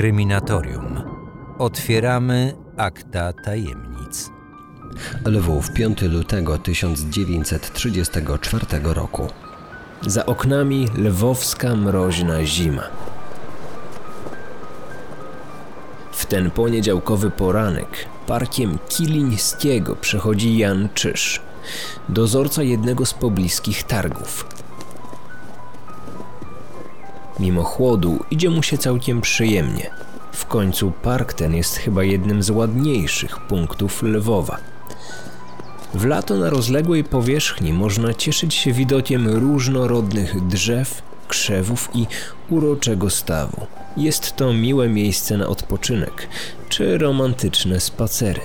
Kryminatorium. Otwieramy akta tajemnic. Lwów, 5 lutego 1934 roku. Za oknami lwowska mroźna zima. W ten poniedziałkowy poranek parkiem Kilińskiego przechodzi Jan Czyż, dozorca jednego z pobliskich targów. Mimo chłodu idzie mu się całkiem przyjemnie. W końcu park ten jest chyba jednym z ładniejszych punktów Lwowa. W lato na rozległej powierzchni można cieszyć się widokiem różnorodnych drzew, krzewów i uroczego stawu. Jest to miłe miejsce na odpoczynek czy romantyczne spacery.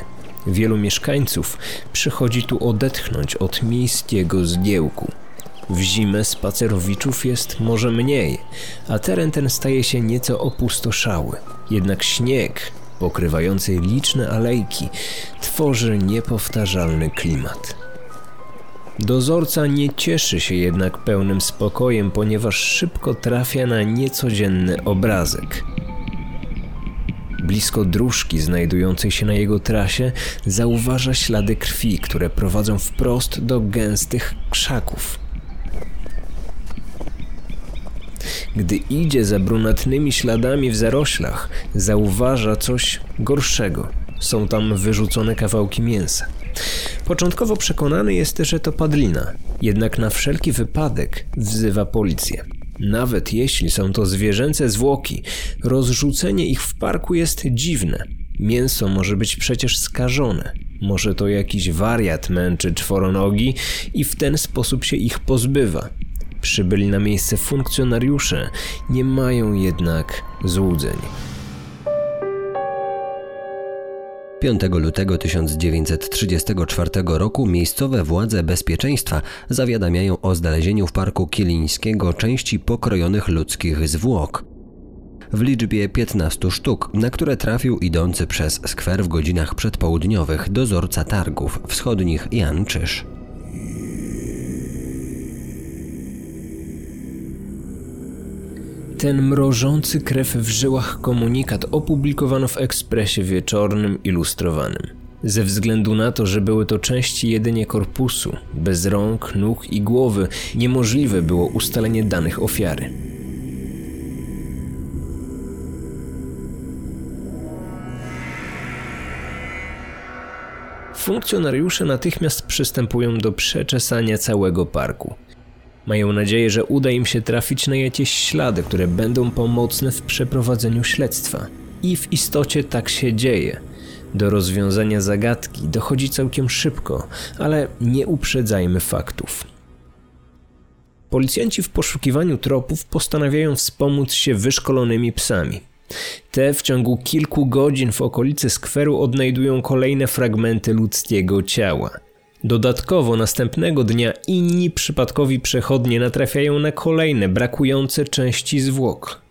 Wielu mieszkańców przychodzi tu odetchnąć od miejskiego zgiełku. W zimę spacerowiczów jest może mniej, a teren ten staje się nieco opustoszały. Jednak śnieg, pokrywający liczne alejki, tworzy niepowtarzalny klimat. Dozorca nie cieszy się jednak pełnym spokojem, ponieważ szybko trafia na niecodzienny obrazek. Blisko dróżki znajdującej się na jego trasie zauważa ślady krwi, które prowadzą wprost do gęstych krzaków. Gdy idzie za brunatnymi śladami w zaroślach, zauważa coś gorszego. Są tam wyrzucone kawałki mięsa. Początkowo przekonany jest, że to padlina, jednak na wszelki wypadek wzywa policję. Nawet jeśli są to zwierzęce zwłoki, rozrzucenie ich w parku jest dziwne. Mięso może być przecież skażone. Może to jakiś wariat męczy czworonogi i w ten sposób się ich pozbywa. Przybyli na miejsce funkcjonariusze nie mają jednak złudzeń. 5 lutego 1934 roku miejscowe władze bezpieczeństwa zawiadamiają o znalezieniu w parku Kielińskiego części pokrojonych ludzkich zwłok. W liczbie 15 sztuk, na które trafił idący przez skwer w godzinach przedpołudniowych dozorca targów wschodnich Jan Czyż. Ten mrożący krew w żyłach komunikat opublikowano w ekspresie wieczornym ilustrowanym. Ze względu na to, że były to części jedynie korpusu, bez rąk, nóg i głowy, niemożliwe było ustalenie danych ofiary. Funkcjonariusze natychmiast przystępują do przeczesania całego parku. Mają nadzieję, że uda im się trafić na jakieś ślady, które będą pomocne w przeprowadzeniu śledztwa. I w istocie tak się dzieje. Do rozwiązania zagadki dochodzi całkiem szybko, ale nie uprzedzajmy faktów. Policjanci w poszukiwaniu tropów postanawiają wspomóc się wyszkolonymi psami. Te w ciągu kilku godzin w okolicy skweru odnajdują kolejne fragmenty ludzkiego ciała. Dodatkowo następnego dnia inni przypadkowi przechodnie natrafiają na kolejne brakujące części zwłok.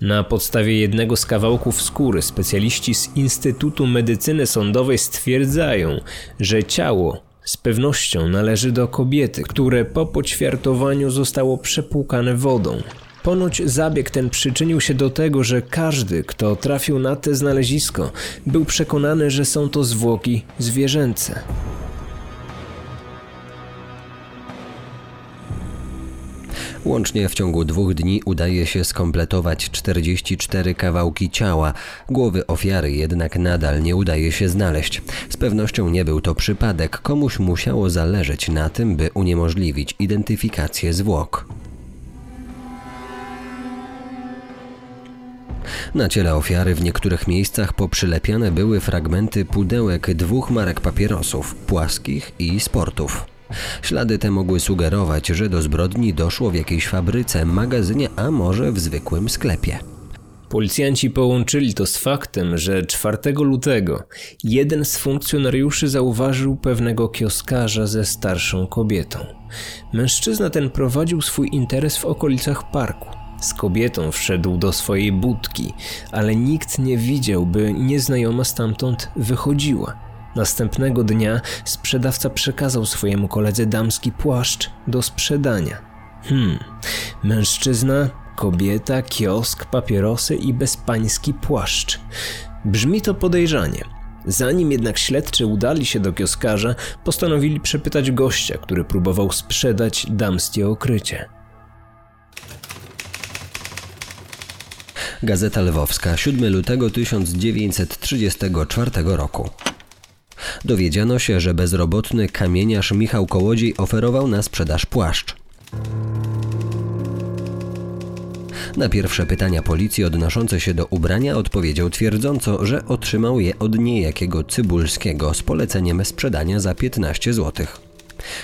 Na podstawie jednego z kawałków skóry specjaliści z Instytutu Medycyny Sądowej stwierdzają, że ciało z pewnością należy do kobiety, które po poćwiartowaniu zostało przepłukane wodą. Ponoć zabieg ten przyczynił się do tego, że każdy, kto trafił na te znalezisko, był przekonany, że są to zwłoki zwierzęce. Łącznie w ciągu dwóch dni udaje się skompletować 44 kawałki ciała. Głowy ofiary jednak nadal nie udaje się znaleźć. Z pewnością nie był to przypadek, komuś musiało zależeć na tym, by uniemożliwić identyfikację zwłok. Na ciele ofiary w niektórych miejscach poprzylepiane były fragmenty pudełek dwóch marek papierosów, płaskich i sportów. Ślady te mogły sugerować, że do zbrodni doszło w jakiejś fabryce, magazynie, a może w zwykłym sklepie. Policjanci połączyli to z faktem, że 4 lutego jeden z funkcjonariuszy zauważył pewnego kioskarza ze starszą kobietą. Mężczyzna ten prowadził swój interes w okolicach parku. Z kobietą wszedł do swojej budki, ale nikt nie widział, by nieznajoma stamtąd wychodziła. Następnego dnia sprzedawca przekazał swojemu koledze damski płaszcz do sprzedania. Hmm, mężczyzna kobieta, kiosk, papierosy i bezpański płaszcz. Brzmi to podejrzanie. Zanim jednak śledczy udali się do kioskarza, postanowili przepytać gościa, który próbował sprzedać damskie okrycie. Gazeta Lwowska, 7 lutego 1934 roku. Dowiedziano się, że bezrobotny kamieniarz Michał Kołodziej oferował na sprzedaż płaszcz. Na pierwsze pytania policji odnoszące się do ubrania odpowiedział twierdząco, że otrzymał je od niejakiego Cybulskiego z poleceniem sprzedania za 15 zł.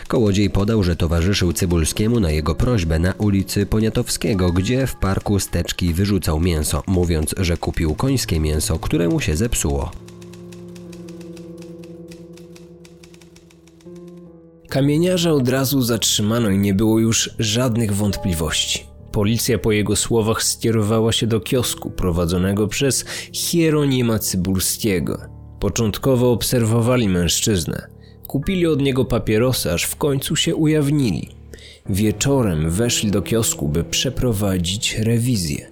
Kołodziej podał, że towarzyszył Cybulskiemu na jego prośbę na ulicy Poniatowskiego, gdzie w parku steczki wyrzucał mięso, mówiąc, że kupił końskie mięso, które mu się zepsuło. Kamieniarza od razu zatrzymano i nie było już żadnych wątpliwości. Policja po jego słowach skierowała się do kiosku prowadzonego przez Hieronima Cybulskiego. Początkowo obserwowali mężczyznę. Kupili od niego papierosy, aż w końcu się ujawnili. Wieczorem weszli do kiosku, by przeprowadzić rewizję.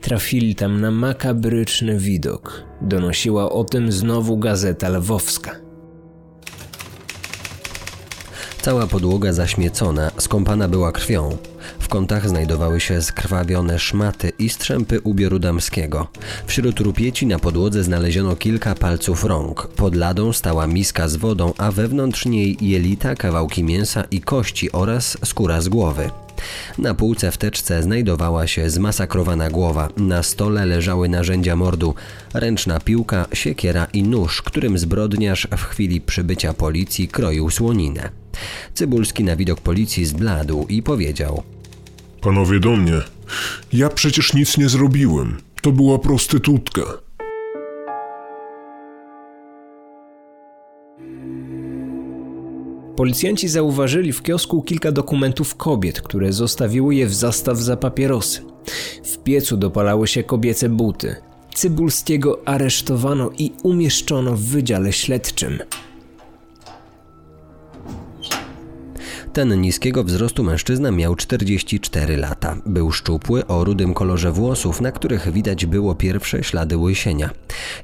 Trafili tam na makabryczny widok. Donosiła o tym znowu gazeta lwowska. Cała podłoga zaśmiecona, skąpana była krwią. W kątach znajdowały się skrwawione szmaty i strzępy ubioru damskiego. Wśród rupieci na podłodze znaleziono kilka palców rąk. Pod ladą stała miska z wodą, a wewnątrz niej jelita, kawałki mięsa i kości oraz skóra z głowy. Na półce w teczce znajdowała się zmasakrowana głowa. Na stole leżały narzędzia mordu: ręczna piłka, siekiera i nóż, którym zbrodniarz w chwili przybycia policji kroił słoninę. Cybulski na widok policji zbladł i powiedział: Panowie do mnie. Ja przecież nic nie zrobiłem. To była prostytutka. Policjanci zauważyli w kiosku kilka dokumentów kobiet, które zostawiły je w zastaw za papierosy. W piecu dopalały się kobiece buty. Cybulskiego aresztowano i umieszczono w wydziale śledczym. Ten niskiego wzrostu mężczyzna miał 44 lata. Był szczupły, o rudym kolorze włosów, na których widać było pierwsze ślady łysienia.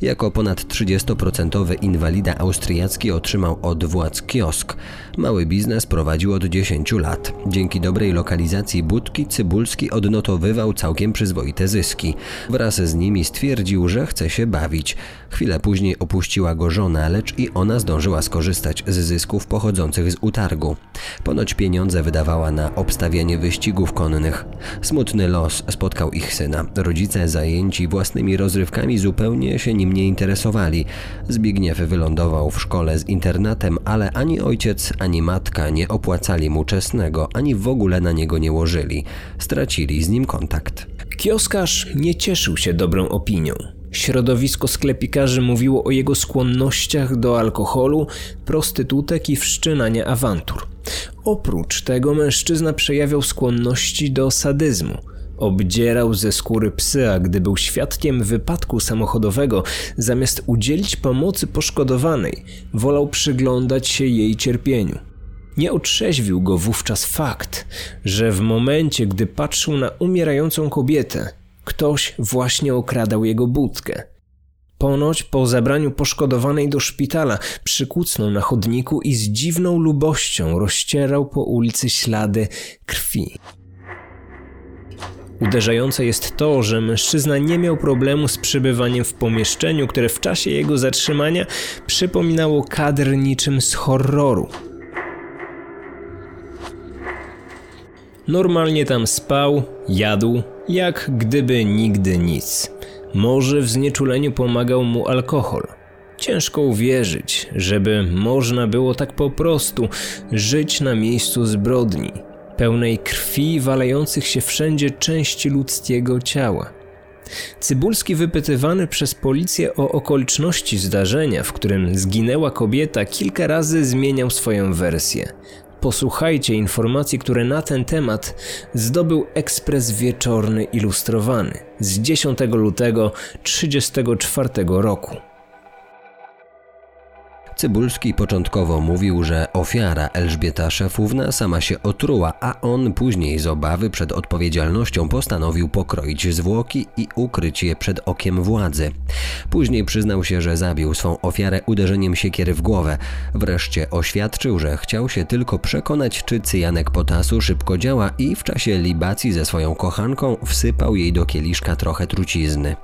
Jako ponad 30% inwalida austriacki otrzymał od władz kiosk. Mały biznes prowadził od 10 lat. Dzięki dobrej lokalizacji budki Cybulski odnotowywał całkiem przyzwoite zyski. Wraz z nimi stwierdził, że chce się bawić. Chwilę później opuściła go żona, lecz i ona zdążyła skorzystać z zysków pochodzących z utargu. Ponoć pieniądze wydawała na obstawianie wyścigów konnych. Smutny los spotkał ich syna. Rodzice zajęci własnymi rozrywkami zupełnie się nim nie interesowali. Zbigniew wylądował w szkole z internatem, ale ani ojciec, ani matka nie opłacali mu czesnego, ani w ogóle na niego nie łożyli. Stracili z nim kontakt. Kioskarz nie cieszył się dobrą opinią. Środowisko sklepikarzy mówiło o jego skłonnościach do alkoholu, prostytutek i wszczynania awantur. Oprócz tego mężczyzna przejawiał skłonności do sadyzmu. Obdzierał ze skóry psy, a gdy był świadkiem wypadku samochodowego, zamiast udzielić pomocy poszkodowanej, wolał przyglądać się jej cierpieniu. Nie otrzeźwił go wówczas fakt, że w momencie, gdy patrzył na umierającą kobietę, ktoś właśnie okradał jego budkę. Ponoć po zabraniu poszkodowanej do szpitala przykucnął na chodniku i z dziwną lubością rozcierał po ulicy ślady krwi. Uderzające jest to, że mężczyzna nie miał problemu z przebywaniem w pomieszczeniu, które w czasie jego zatrzymania przypominało kadr niczym z horroru. Normalnie tam spał, jadł, jak gdyby nigdy nic. Może w znieczuleniu pomagał mu alkohol. Ciężko uwierzyć, żeby można było tak po prostu żyć na miejscu zbrodni, pełnej krwi walejących się wszędzie części ludzkiego ciała. Cybulski wypytywany przez policję o okoliczności zdarzenia, w którym zginęła kobieta, kilka razy zmieniał swoją wersję. Posłuchajcie informacji, które na ten temat zdobył Ekspres Wieczorny Ilustrowany z 10 lutego 1934 roku. Cybulski początkowo mówił, że ofiara Elżbieta Szefówna sama się otruła, a on później z obawy przed odpowiedzialnością postanowił pokroić zwłoki i ukryć je przed okiem władzy. Później przyznał się, że zabił swą ofiarę uderzeniem siekiery w głowę. Wreszcie oświadczył, że chciał się tylko przekonać, czy cyjanek potasu szybko działa i w czasie libacji ze swoją kochanką wsypał jej do kieliszka trochę trucizny.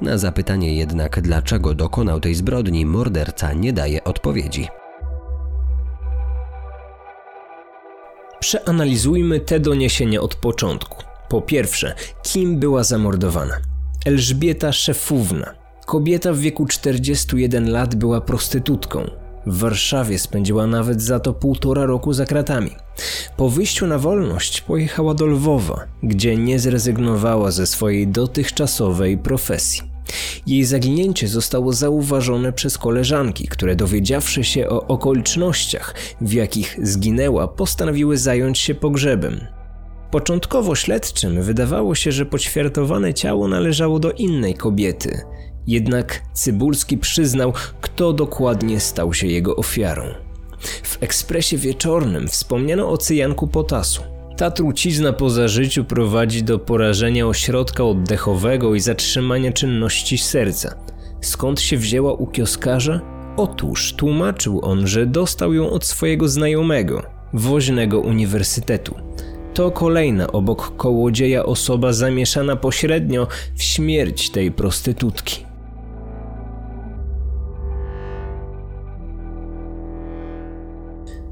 Na zapytanie jednak, dlaczego dokonał tej zbrodni, morderca nie daje odpowiedzi. Przeanalizujmy te doniesienia od początku. Po pierwsze, kim była zamordowana? Elżbieta Szefówna. Kobieta w wieku 41 lat była prostytutką. W Warszawie spędziła nawet za to półtora roku za kratami. Po wyjściu na wolność pojechała do Lwowa, gdzie nie zrezygnowała ze swojej dotychczasowej profesji. Jej zaginięcie zostało zauważone przez koleżanki, które dowiedziawszy się o okolicznościach, w jakich zginęła, postanowiły zająć się pogrzebem. Początkowo śledczym wydawało się, że poćwiartowane ciało należało do innej kobiety, jednak Cybulski przyznał, kto dokładnie stał się jego ofiarą. W ekspresie wieczornym wspomniano o cyjanku potasu. Ta trucizna po zażyciu prowadzi do porażenia ośrodka oddechowego i zatrzymania czynności serca. Skąd się wzięła u kioskarza? Otóż tłumaczył on, że dostał ją od swojego znajomego, woźnego uniwersytetu. To kolejna obok kołodzieja osoba zamieszana pośrednio w śmierć tej prostytutki.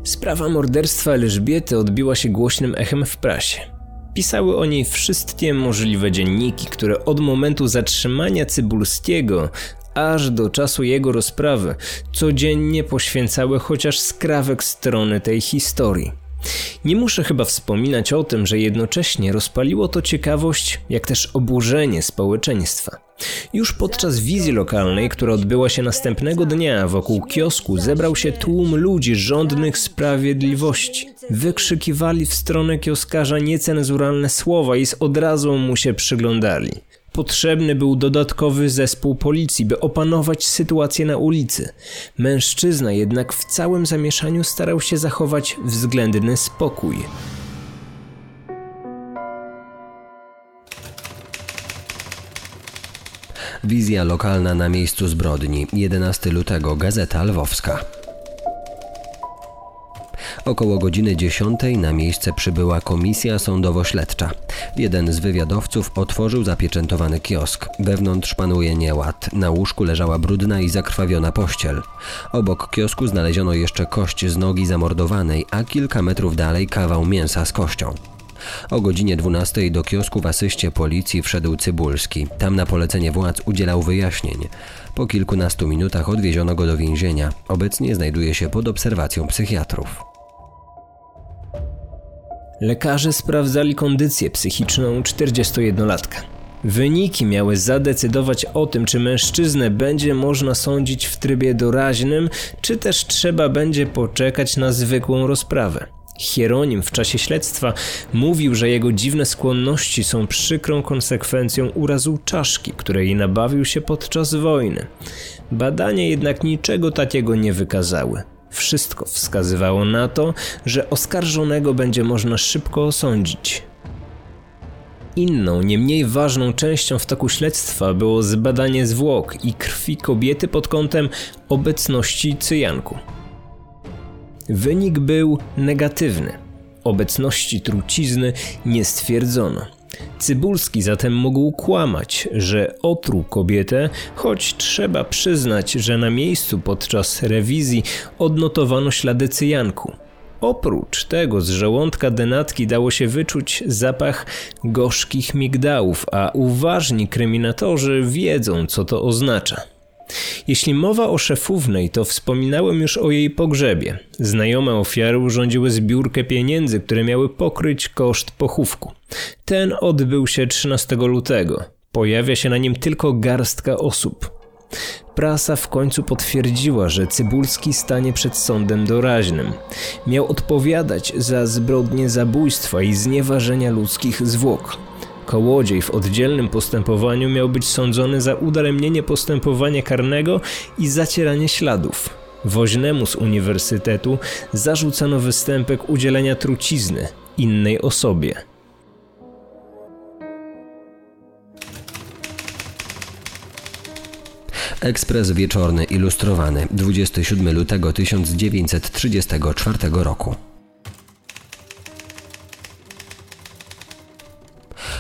Sprawa morderstwa Elżbiety odbiła się głośnym echem w prasie. Pisały o niej wszystkie możliwe dzienniki, które od momentu zatrzymania Cybulskiego aż do czasu jego rozprawy codziennie poświęcały chociaż skrawek strony tej historii. Nie muszę chyba wspominać o tym, że jednocześnie rozpaliło to ciekawość, jak też oburzenie społeczeństwa. Już podczas wizji lokalnej, która odbyła się następnego dnia wokół kiosku, zebrał się tłum ludzi żądnych sprawiedliwości. Wykrzykiwali w stronę kioskarza niecenzuralne słowa i z odrazą mu się przyglądali. Potrzebny był dodatkowy zespół policji, by opanować sytuację na ulicy. Mężczyzna jednak w całym zamieszaniu starał się zachować względny spokój. Wizja lokalna na miejscu zbrodni. 11 lutego. Gazeta Lwowska. Około godziny 10 na miejsce przybyła komisja sądowo-śledcza. Jeden z wywiadowców otworzył zapieczętowany kiosk. Wewnątrz panuje nieład. Na łóżku leżała brudna i zakrwawiona pościel. Obok kiosku znaleziono jeszcze kość z nogi zamordowanej, a kilka metrów dalej kawał mięsa z kością. O godzinie 12 do kiosku w asyście policji wszedł Cybulski. Tam na polecenie władz udzielał wyjaśnień. Po kilkunastu minutach odwieziono go do więzienia. Obecnie znajduje się pod obserwacją psychiatrów. Lekarze sprawdzali kondycję psychiczną 41-latka. Wyniki miały zadecydować o tym, czy mężczyznę będzie można sądzić w trybie doraźnym, czy też trzeba będzie poczekać na zwykłą rozprawę. Hieronim w czasie śledztwa mówił, że jego dziwne skłonności są przykrą konsekwencją urazu czaszki, której nabawił się podczas wojny. Badania jednak niczego takiego nie wykazały. Wszystko wskazywało na to, że oskarżonego będzie można szybko osądzić. Inną, nie mniej ważną częścią w toku śledztwa było zbadanie zwłok i krwi kobiety pod kątem obecności cyjanku. Wynik był negatywny. Obecności trucizny nie stwierdzono. Cybulski zatem mógł kłamać, że otruł kobietę, choć trzeba przyznać, że na miejscu podczas rewizji odnotowano ślady cyjanku. Oprócz tego z żołądka denatki dało się wyczuć zapach gorzkich migdałów, a uważni kryminatorzy wiedzą, co to oznacza. Jeśli mowa o szefównej, to wspominałem już o jej pogrzebie. Znajome ofiary urządziły zbiórkę pieniędzy, które miały pokryć koszt pochówku. Ten odbył się 13 lutego. Pojawia się na nim tylko garstka osób. Prasa w końcu potwierdziła, że Cybulski stanie przed sądem doraźnym. Miał odpowiadać za zbrodnie zabójstwa i znieważenia ludzkich zwłok. Kołodziej w oddzielnym postępowaniu miał być sądzony za udaremnienie postępowania karnego i zacieranie śladów. Woźnemu z uniwersytetu zarzucano występek udzielenia trucizny innej osobie. Ekspres Wieczorny Ilustrowany 27 lutego 1934 roku.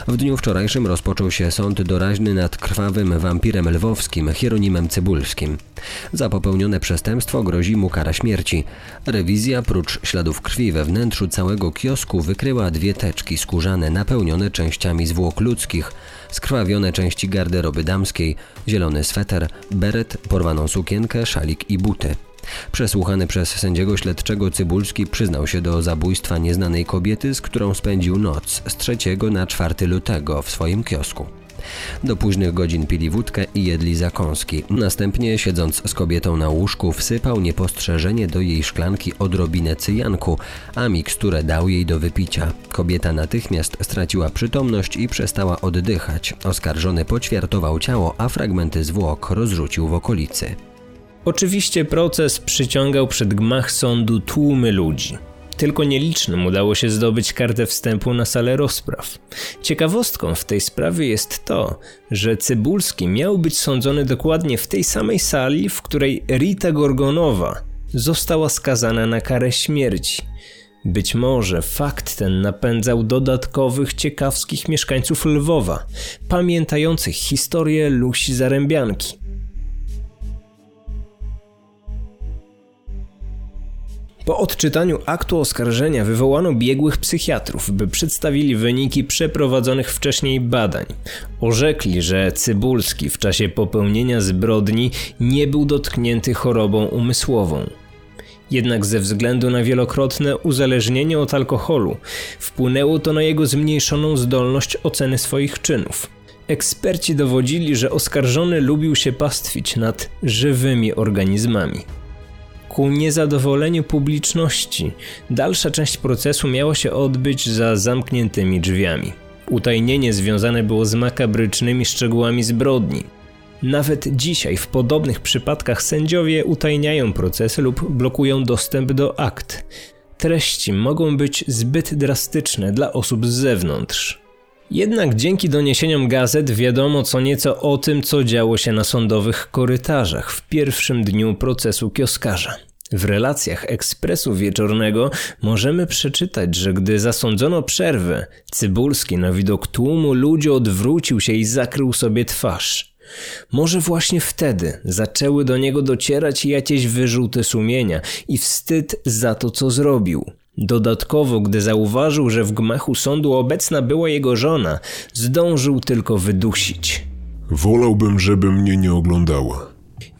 W dniu wczorajszym rozpoczął się sąd doraźny nad krwawym wampirem lwowskim Hieronimem Cybulskim. Za popełnione przestępstwo grozi mu kara śmierci. Rewizja, prócz śladów krwi we wnętrzu całego kiosku, wykryła dwie teczki skórzane napełnione częściami zwłok ludzkich, skrwawione części garderoby damskiej, zielony sweter, beret, porwaną sukienkę, szalik i buty. Przesłuchany przez sędziego śledczego Cybulski przyznał się do zabójstwa nieznanej kobiety, z którą spędził noc z 3 na 4 lutego w swoim kiosku. Do późnych godzin pili wódkę i jedli zakąski. Następnie, siedząc z kobietą na łóżku, wsypał niepostrzeżenie do jej szklanki odrobinę cyjanku, a miksturę dał jej do wypicia. Kobieta natychmiast straciła przytomność i przestała oddychać. Oskarżony poćwiartował ciało, a fragmenty zwłok rozrzucił w okolicy. Oczywiście proces przyciągał przed gmach sądu tłumy ludzi. Tylko nielicznym udało się zdobyć kartę wstępu na salę rozpraw. Ciekawostką w tej sprawie jest to, że Cybulski miał być sądzony dokładnie w tej samej sali, w której Rita Gorgonowa została skazana na karę śmierci. Być może fakt ten napędzał dodatkowych ciekawskich mieszkańców Lwowa, pamiętających historię Lusi Zarębianki. Po odczytaniu aktu oskarżenia wywołano biegłych psychiatrów, by przedstawili wyniki przeprowadzonych wcześniej badań. Orzekli, że Cybulski w czasie popełnienia zbrodni nie był dotknięty chorobą umysłową. Jednak ze względu na wielokrotne uzależnienie od alkoholu, wpłynęło to na jego zmniejszoną zdolność oceny swoich czynów. Eksperci dowodzili, że oskarżony lubił się pastwić nad żywymi organizmami. Ku niezadowoleniu publiczności, dalsza część procesu miała się odbyć za zamkniętymi drzwiami. Utajnienie związane było z makabrycznymi szczegółami zbrodni. Nawet dzisiaj w podobnych przypadkach sędziowie utajniają procesy lub blokują dostęp do akt. Treści mogą być zbyt drastyczne dla osób z zewnątrz. Jednak dzięki doniesieniom gazet wiadomo co nieco o tym, co działo się na sądowych korytarzach w pierwszym dniu procesu kioskarza. W relacjach ekspresu wieczornego możemy przeczytać, że gdy zasądzono przerwę, Cybulski na widok tłumu ludzi odwrócił się i zakrył sobie twarz. Może właśnie wtedy zaczęły do niego docierać jakieś wyrzuty sumienia i wstyd za to, co zrobił. Dodatkowo, gdy zauważył, że w gmachu sądu obecna była jego żona, zdążył tylko wydusić. Wolałbym, żeby mnie nie oglądała.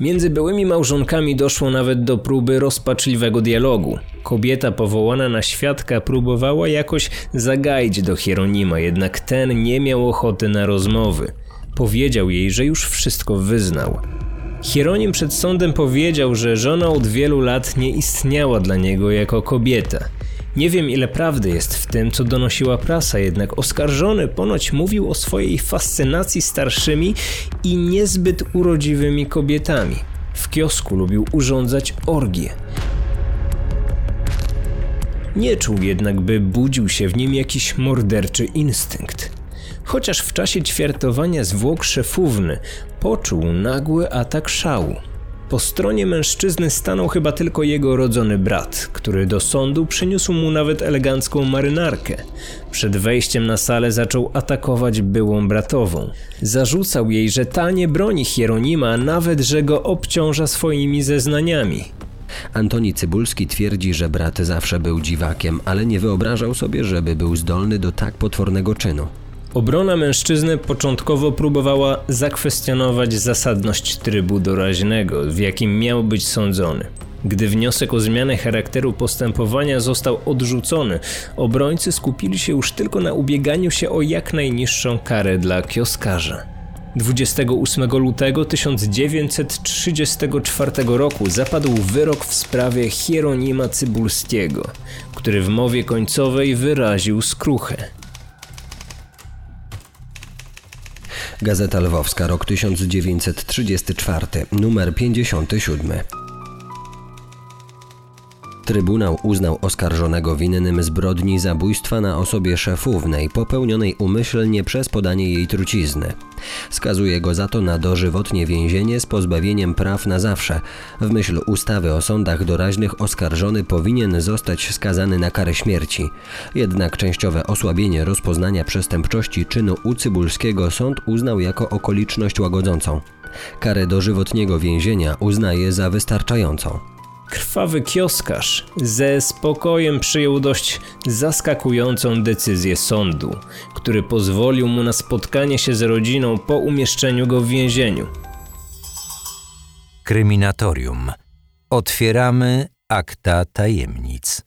Między byłymi małżonkami doszło nawet do próby rozpaczliwego dialogu. Kobieta powołana na świadka próbowała jakoś zagaić do Hieronima, jednak ten nie miał ochoty na rozmowy. Powiedział jej, że już wszystko wyznał. Hieronim przed sądem powiedział, że żona od wielu lat nie istniała dla niego jako kobieta. Nie wiem ile prawdy jest w tym, co donosiła prasa, jednak oskarżony ponoć mówił o swojej fascynacji starszymi i niezbyt urodziwymi kobietami. W kiosku lubił urządzać orgie. Nie czuł jednak, by budził się w nim jakiś morderczy instynkt. Chociaż w czasie ćwiartowania zwłok szefówny poczuł nagły atak szału. Po stronie mężczyzny stanął chyba tylko jego rodzony brat, który do sądu przyniósł mu nawet elegancką marynarkę. Przed wejściem na salę zaczął atakować byłą bratową. Zarzucał jej, że ta nie broni Hieronima, nawet że go obciąża swoimi zeznaniami. Antoni Cybulski twierdzi, że brat zawsze był dziwakiem, ale nie wyobrażał sobie, żeby był zdolny do tak potwornego czynu. Obrona mężczyzny początkowo próbowała zakwestionować zasadność trybu doraźnego, w jakim miał być sądzony. Gdy wniosek o zmianę charakteru postępowania został odrzucony, obrońcy skupili się już tylko na ubieganiu się o jak najniższą karę dla kioskarza. 28 lutego 1934 roku zapadł wyrok w sprawie Hieronima Cybulskiego, który w mowie końcowej wyraził skruchę. Gazeta Lwowska, rok 1934, numer 57. Trybunał uznał oskarżonego winnym zbrodni zabójstwa na osobie szefównej, popełnionej umyślnie przez podanie jej trucizny. Skazuje go za to na dożywotnie więzienie z pozbawieniem praw na zawsze. W myśl ustawy o sądach doraźnych oskarżony powinien zostać skazany na karę śmierci. Jednak częściowe osłabienie rozpoznania przestępczości czynu ucybulskiego sąd uznał jako okoliczność łagodzącą. Karę dożywotniego więzienia uznaje za wystarczającą. Krwawy kioskarz ze spokojem przyjął dość zaskakującą decyzję sądu, który pozwolił mu na spotkanie się z rodziną po umieszczeniu go w więzieniu. Kryminatorium. Otwieramy akta tajemnic.